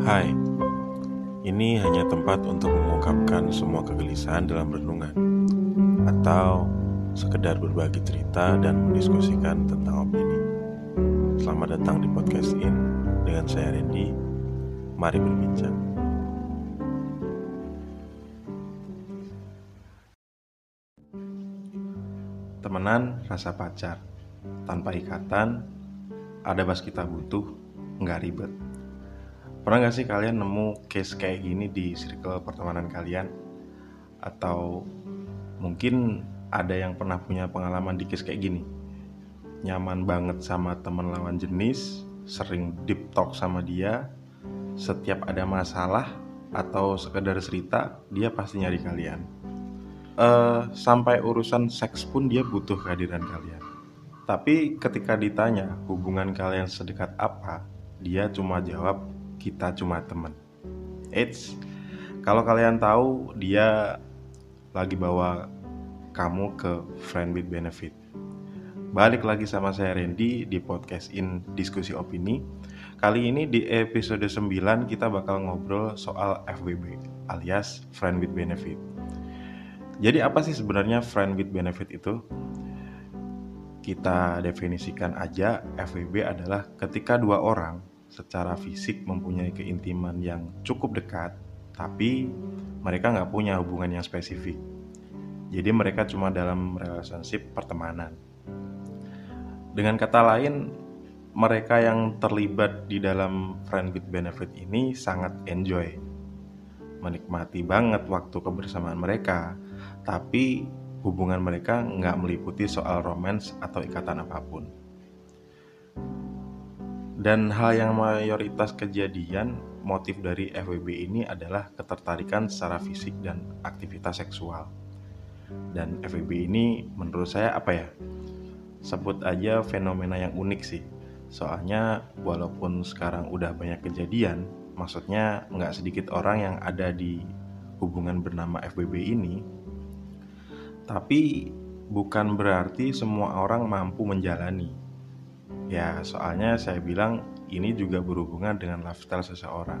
Hai, ini hanya tempat untuk mengungkapkan semua kegelisahan dalam renungan Atau sekedar berbagi cerita dan mendiskusikan tentang opini. Selamat datang di podcast In dengan saya Randy. Mari berbincang. Temenan rasa pacar. Tanpa ikatan Ada bas kita butuh Nggak ribet Pernah gak sih kalian nemu case kayak gini di circle pertemanan kalian? Atau mungkin ada yang pernah punya pengalaman di case kayak gini? Nyaman banget sama teman lawan jenis, sering deep talk sama dia, setiap ada masalah atau sekedar cerita, dia pasti nyari kalian. Uh, sampai urusan seks pun dia butuh kehadiran kalian. Tapi ketika ditanya hubungan kalian sedekat apa, dia cuma jawab kita cuma teman. Eits, kalau kalian tahu dia lagi bawa kamu ke friend with benefit. Balik lagi sama saya Randy di podcast In Diskusi Opini. Kali ini di episode 9 kita bakal ngobrol soal FWB alias friend with benefit. Jadi apa sih sebenarnya friend with benefit itu? Kita definisikan aja FWB adalah ketika dua orang secara fisik mempunyai keintiman yang cukup dekat, tapi mereka nggak punya hubungan yang spesifik. Jadi mereka cuma dalam relationship pertemanan. Dengan kata lain, mereka yang terlibat di dalam friend with benefit ini sangat enjoy, menikmati banget waktu kebersamaan mereka, tapi hubungan mereka nggak meliputi soal romance atau ikatan apa pun. Dan hal yang mayoritas kejadian motif dari FWB ini adalah ketertarikan secara fisik dan aktivitas seksual. Dan FWB ini menurut saya apa ya? Sebut aja fenomena yang unik sih. Soalnya walaupun sekarang udah banyak kejadian, maksudnya nggak sedikit orang yang ada di hubungan bernama FWB ini, tapi bukan berarti semua orang mampu menjalani Ya, soalnya saya bilang ini juga berhubungan dengan lifestyle seseorang.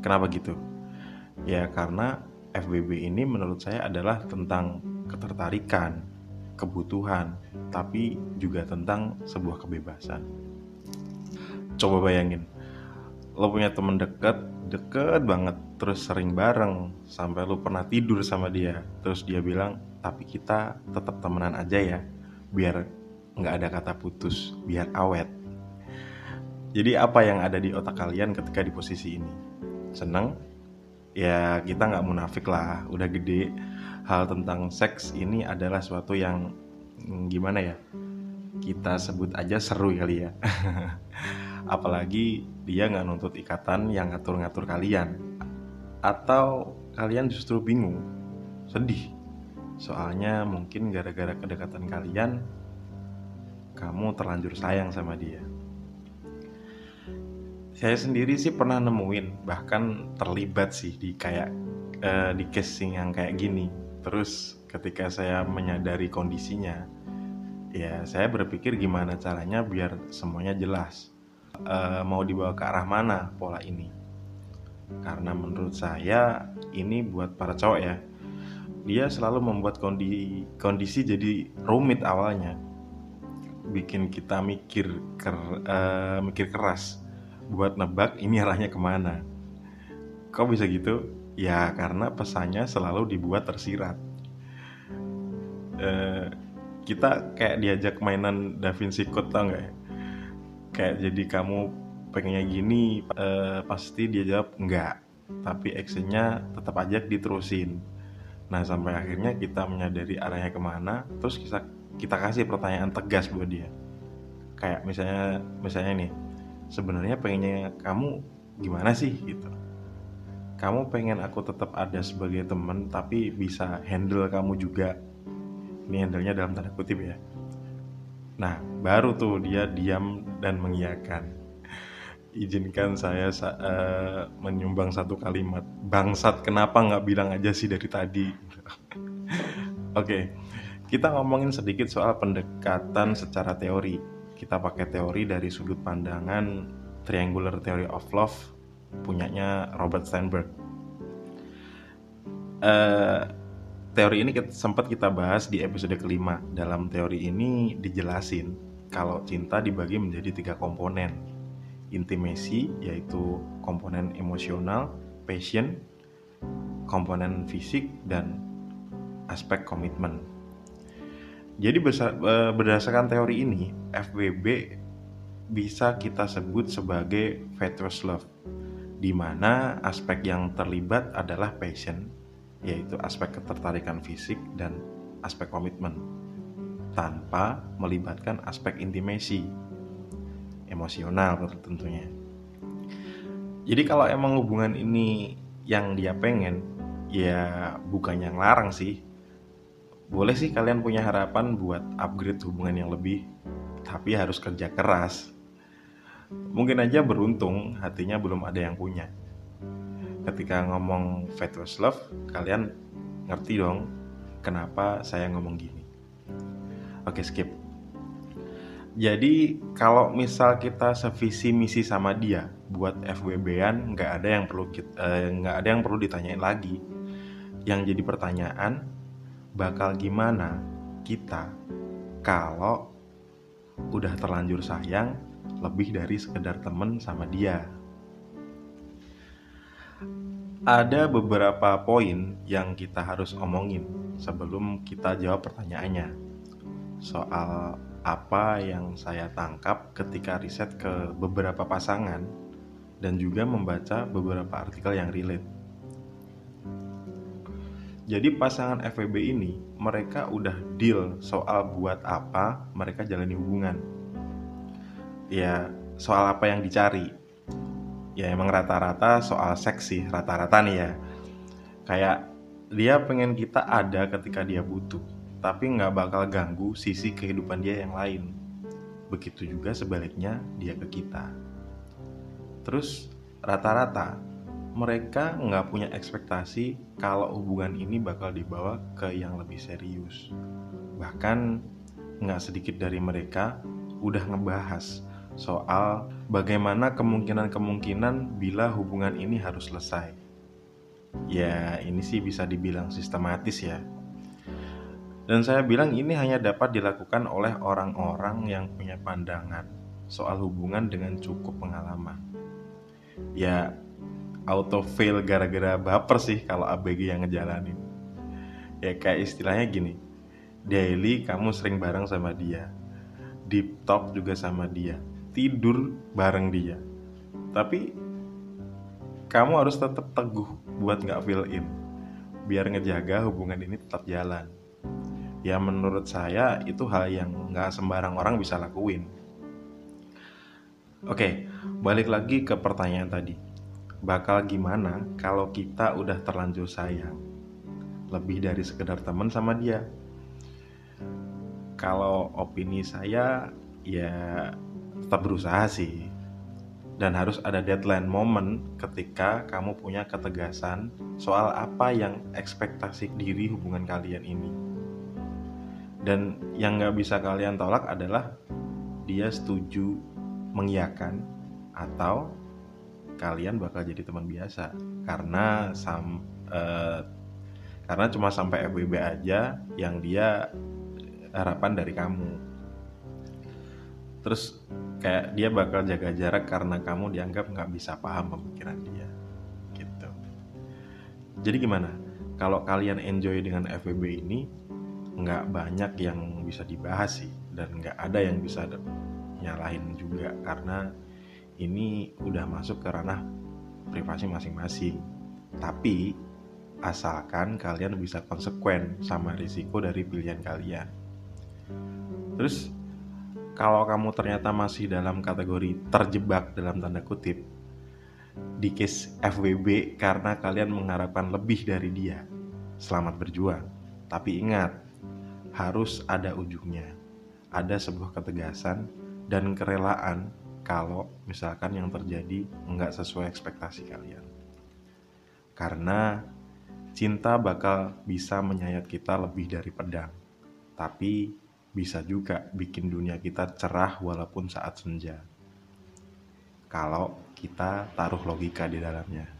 Kenapa gitu? Ya, karena FBB ini menurut saya adalah tentang ketertarikan, kebutuhan, tapi juga tentang sebuah kebebasan. Coba bayangin, lo punya temen deket, deket banget, terus sering bareng, sampai lo pernah tidur sama dia, terus dia bilang, tapi kita tetap temenan aja ya, biar nggak ada kata putus biar awet. Jadi apa yang ada di otak kalian ketika di posisi ini? Seneng? Ya kita nggak munafik lah udah gede. Hal tentang seks ini adalah suatu yang hmm, gimana ya kita sebut aja seru kali ya. Apalagi dia nggak nuntut ikatan yang ngatur-ngatur kalian. Atau kalian justru bingung sedih. Soalnya mungkin gara-gara kedekatan kalian kamu terlanjur sayang sama dia. Saya sendiri sih pernah nemuin, bahkan terlibat sih di kayak uh, di casing yang kayak gini. Terus ketika saya menyadari kondisinya, ya saya berpikir gimana caranya biar semuanya jelas. Uh, mau dibawa ke arah mana pola ini? Karena menurut saya ini buat para cowok ya, dia selalu membuat kondisi kondisi jadi rumit awalnya bikin kita mikir ker, uh, mikir keras buat nebak ini arahnya ke mana. Kok bisa gitu? Ya karena pesannya selalu dibuat tersirat. Uh, kita kayak diajak mainan Da Vinci Code tau gak ya? Kayak jadi kamu pengennya gini, uh, pasti dia jawab enggak. Tapi actionnya tetap aja diterusin. Nah sampai akhirnya kita menyadari arahnya ke mana, terus kita kita kasih pertanyaan tegas buat dia. Kayak misalnya misalnya nih sebenarnya pengennya kamu gimana sih? Gitu. Kamu pengen aku tetap ada sebagai teman tapi bisa handle kamu juga. Ini handlenya dalam tanda kutip ya. Nah baru tuh dia diam dan mengiyakan. Izinkan saya uh, menyumbang satu kalimat. Bangsat kenapa nggak bilang aja sih dari tadi? Oke. okay kita ngomongin sedikit soal pendekatan secara teori. Kita pakai teori dari sudut pandangan Triangular Theory of Love punyanya Robert Steinberg. Uh, teori ini kita, sempat kita bahas di episode kelima. Dalam teori ini dijelasin kalau cinta dibagi menjadi tiga komponen. Intimacy yaitu komponen emosional, passion, komponen fisik dan aspek komitmen. Jadi e, berdasarkan teori ini, FWB bisa kita sebut sebagai virtuous love, di mana aspek yang terlibat adalah passion, yaitu aspek ketertarikan fisik dan aspek komitmen, tanpa melibatkan aspek intimasi, emosional tentunya. Jadi kalau emang hubungan ini yang dia pengen, ya bukannya larang sih, boleh sih kalian punya harapan buat upgrade hubungan yang lebih, tapi harus kerja keras. Mungkin aja beruntung hatinya belum ada yang punya. Ketika ngomong Faithless Love, kalian ngerti dong kenapa saya ngomong gini. Oke, skip. Jadi kalau misal kita sevisi misi sama dia buat FWB-an nggak ada yang perlu eh, nggak ada yang perlu ditanyain lagi. Yang jadi pertanyaan bakal gimana kita kalau udah terlanjur sayang lebih dari sekedar temen sama dia. Ada beberapa poin yang kita harus omongin sebelum kita jawab pertanyaannya. Soal apa yang saya tangkap ketika riset ke beberapa pasangan dan juga membaca beberapa artikel yang relate. Jadi pasangan FWB ini mereka udah deal soal buat apa mereka jalani hubungan. Ya soal apa yang dicari. Ya emang rata-rata soal seksi rata-rata nih ya. Kayak dia pengen kita ada ketika dia butuh, tapi nggak bakal ganggu sisi kehidupan dia yang lain. Begitu juga sebaliknya dia ke kita. Terus rata-rata mereka nggak punya ekspektasi kalau hubungan ini bakal dibawa ke yang lebih serius. Bahkan nggak sedikit dari mereka udah ngebahas soal bagaimana kemungkinan-kemungkinan bila hubungan ini harus selesai. Ya, ini sih bisa dibilang sistematis ya. Dan saya bilang ini hanya dapat dilakukan oleh orang-orang yang punya pandangan soal hubungan dengan cukup pengalaman. Ya, auto fail gara-gara baper sih kalau ABG yang ngejalanin. Ya kayak istilahnya gini daily kamu sering bareng sama dia deep talk juga sama dia tidur bareng dia. Tapi kamu harus tetap teguh buat nggak fill in biar ngejaga hubungan ini tetap jalan. Ya menurut saya itu hal yang nggak sembarang orang bisa lakuin. Oke, balik lagi ke pertanyaan tadi bakal gimana kalau kita udah terlanjur sayang? Lebih dari sekedar teman sama dia. Kalau opini saya ya tetap berusaha sih. Dan harus ada deadline moment ketika kamu punya ketegasan soal apa yang ekspektasi diri hubungan kalian ini. Dan yang nggak bisa kalian tolak adalah dia setuju mengiyakan atau kalian bakal jadi teman biasa. Karena sam uh, karena cuma sampai FWB aja yang dia harapan dari kamu. Terus kayak dia bakal jaga jarak karena kamu dianggap nggak bisa paham pemikiran dia. Gitu. Jadi gimana? Kalau kalian enjoy dengan FWB ini nggak banyak yang bisa dibahas sih. Dan nggak ada yang bisa nyalahin juga karena ini udah masuk ke ranah privasi masing-masing. Tapi asalkan kalian bisa konsekuen sama risiko dari pilihan kalian. Terus kalau kamu ternyata masih dalam kategori terjebak dalam tanda kutip di case FWB karena kalian mengharapkan lebih dari dia. Selamat berjuang. Tapi ingat, harus ada ujungnya. Ada sebuah ketegasan dan kerelaan kalau misalkan yang terjadi nggak sesuai ekspektasi kalian. Karena cinta bakal bisa menyayat kita lebih dari pedang, tapi bisa juga bikin dunia kita cerah walaupun saat senja. kalau kita taruh logika di dalamnya.